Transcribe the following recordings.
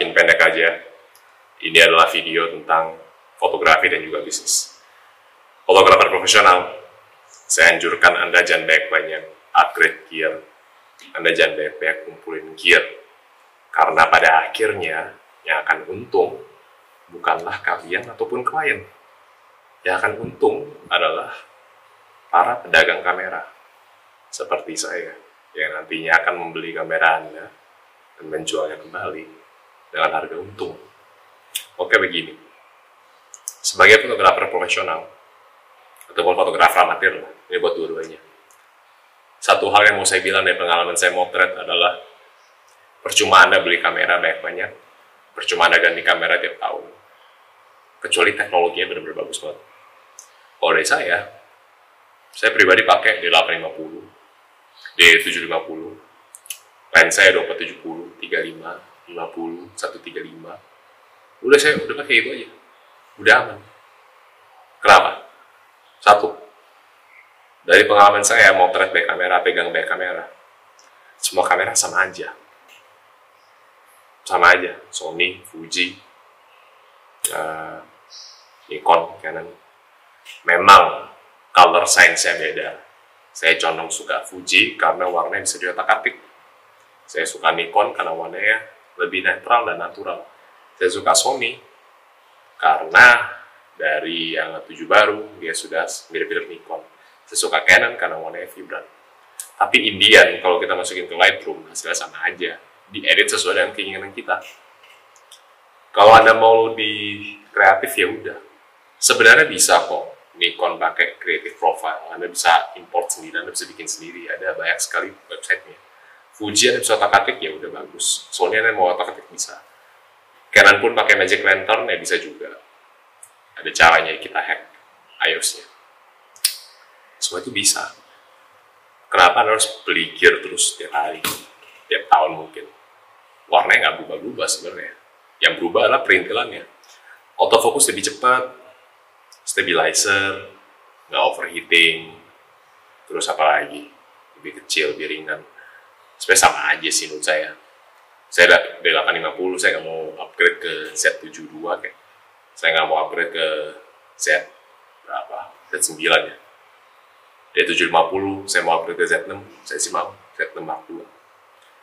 bikin pendek aja. Ini adalah video tentang fotografi dan juga bisnis. Fotografer profesional, saya anjurkan Anda jangan banyak-banyak upgrade gear. Anda jangan banyak-banyak kumpulin gear. Karena pada akhirnya yang akan untung bukanlah kalian ataupun klien. Yang akan untung adalah para pedagang kamera. Seperti saya, yang nantinya akan membeli kamera Anda dan menjualnya kembali dengan harga untung. Oke begini, sebagai fotografer profesional ataupun fotografer amatir lah, ini buat dua-duanya. Satu hal yang mau saya bilang dari pengalaman saya motret adalah percuma Anda beli kamera banyak-banyak, percuma Anda ganti kamera tiap tahun. Kecuali teknologinya benar-benar bagus banget. Kalau dari saya, saya pribadi pakai D850, D750, lens saya 2470, 35, 50, 135. Udah saya udah pakai itu aja. Udah aman. Kenapa? Satu, dari pengalaman saya mau motret back kamera, pegang back kamera, semua kamera sama aja. Sama aja, Sony, Fuji, uh, Nikon, Canon. Memang color science-nya beda. Saya condong suka Fuji karena warnanya bisa diotak-atik. Saya suka Nikon karena warnanya lebih netral dan natural. Saya suka Sony karena dari yang tujuh baru dia sudah mirip-mirip Nikon. Saya suka Canon karena warnanya vibran. Tapi Indian kalau kita masukin ke Lightroom hasilnya sama aja. Diedit sesuai dengan keinginan kita. Kalau anda mau lebih kreatif ya udah. Sebenarnya bisa kok Nikon pakai creative profile. Anda bisa import sendiri, Anda bisa bikin sendiri. Ada banyak sekali websitenya. Fuji Anda bisa otak-atik ya udah bagus. Sony Anda mau otak-atik bisa. Canon pun pakai Magic Lantern ya bisa juga. Ada caranya kita hack iOS-nya. Semua itu bisa. Kenapa harus beli gear terus tiap hari? Tiap tahun mungkin. Warnanya nggak berubah-ubah sebenarnya. Yang berubah adalah perintilannya. Autofocus lebih cepat, stabilizer, nggak overheating, terus apa lagi? Lebih kecil, lebih ringan. Sebenarnya sama aja sih menurut saya. Saya D850, saya nggak mau upgrade ke Z72 kayak. Saya nggak mau upgrade ke Z berapa? Z9 ya. D750, saya mau upgrade ke Z6, saya sih mau Z6 Mark II.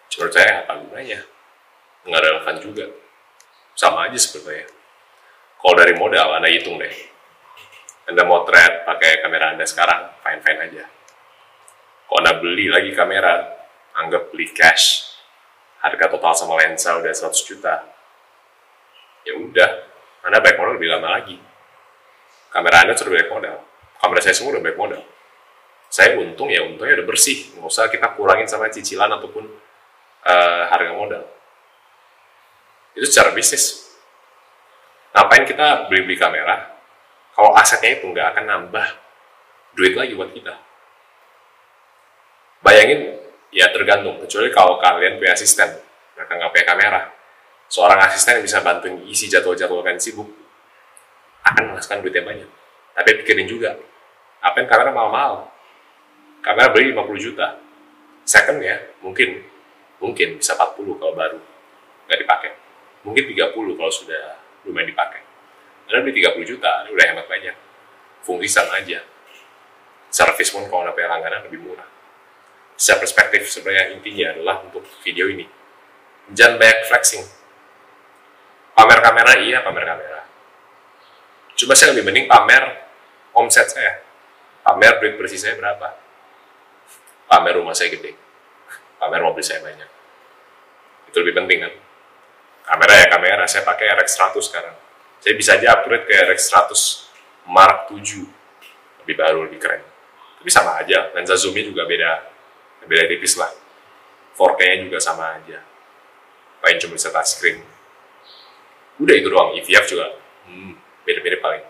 Cuma menurut saya apa gunanya? Nggak relevan juga. Sama aja sebetulnya. Kalau dari modal, Anda hitung deh anda mau trade pakai kamera Anda sekarang, fine-fine aja. Kalau Anda beli lagi kamera, anggap beli cash, harga total sama lensa udah 100 juta, ya udah, Anda baik modal lebih lama lagi. Kamera Anda sudah baik modal, kamera saya semua udah baik modal. Saya untung ya untungnya udah bersih, nggak usah kita kurangin sama cicilan ataupun uh, harga modal. Itu secara bisnis. Ngapain kita beli-beli kamera, kalau asetnya itu nggak akan nambah duit lagi buat kita. Bayangin, ya tergantung. Kecuali kalau kalian punya asisten, mereka nggak punya kamera. Seorang asisten yang bisa bantuin isi jadwal-jadwal kalian sibuk, akan menghasilkan duit yang banyak. Tapi pikirin juga, apa yang kamera mahal-mahal? Kamera beli 50 juta. Second ya, mungkin mungkin bisa 40 kalau baru nggak dipakai. Mungkin 30 kalau sudah lumayan dipakai. Anda beli 30 juta, ini udah hemat banyak. Fungsi sama aja. Service pun kalau Anda punya langganan lebih murah. Secara perspektif, sebenarnya intinya adalah untuk video ini. Jangan banyak flexing. Pamer kamera, iya pamer kamera. Cuma saya lebih mending pamer omset saya. Pamer duit bersih saya berapa. Pamer rumah saya gede. Pamer mobil saya banyak. Itu lebih penting kan. Kamera ya kamera, saya pakai RX100 sekarang saya bisa aja upgrade ke RX 100 Mark 7 lebih baru lebih keren tapi sama aja lensa zoomnya juga beda beda tipis lah. 4K nya juga sama aja. Paling cuma bisa touchscreen udah itu doang EVF juga. Hmm, beda-beda paling.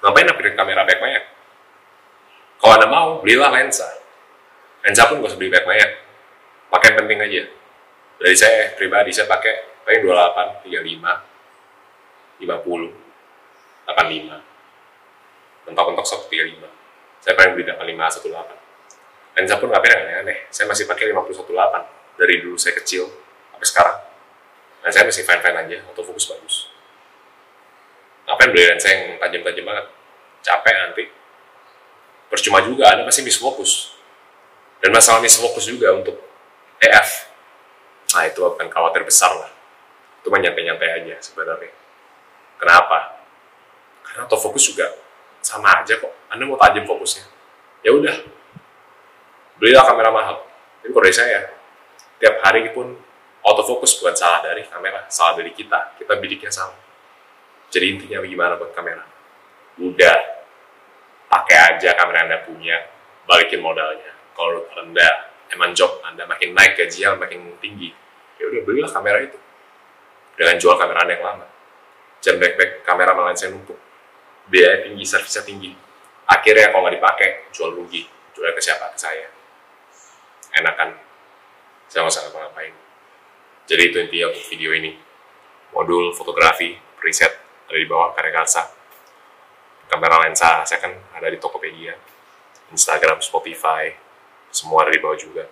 Ngapain upgrade kamera baik banyak kalau anda mau belilah lensa. Lensa pun gak usah beli baik banyak pakai penting aja. Dari saya pribadi saya pakai paling 28 35 50 85 mentok-mentok sok 35 saya pengen beli 85 18 lensa pun nggak yang aneh-aneh saya masih pakai 50 18 dari dulu saya kecil sampai sekarang. Dan saya masih fine fine aja autofocus bagus. Ngapain beli lensa yang tajam-tajam banget? Capek nanti percuma juga anda pasti misfokus dan masalah misfokus juga untuk EF nah itu akan khawatir besar lah. Itu mah nyantai-nyantai aja sebenarnya. Kenapa? Karena autofocus juga sama aja kok. Anda mau tajam fokusnya? Ya udah belilah kamera mahal. Kalau dari saya. Tiap hari pun autofocus bukan salah dari kamera salah dari kita. Kita bidiknya salah jadi intinya gimana buat kamera? Udah pakai aja kamera anda punya. Balikin modalnya. Kalau anda emang job anda. Makin naik gajinya makin tinggi. Ya udah belilah kamera itu. Dengan jual kamera anda yang lama. Jangan back-back kamera malah saya numpuk. Biaya tinggi servisnya tinggi. Akhirnya kalau nggak dipakai jual rugi. Jual ke siapa? Ke saya enak kan saya nggak usah ngapa-ngapain. Jadi itu intinya untuk video ini. Modul fotografi preset ada di bawah karya Karsa kamera lensa saya kan ada di Tokopedia. Instagram, Spotify semua ada di bawah juga.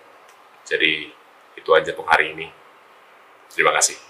Jadi itu aja untuk hari ini. Terima kasih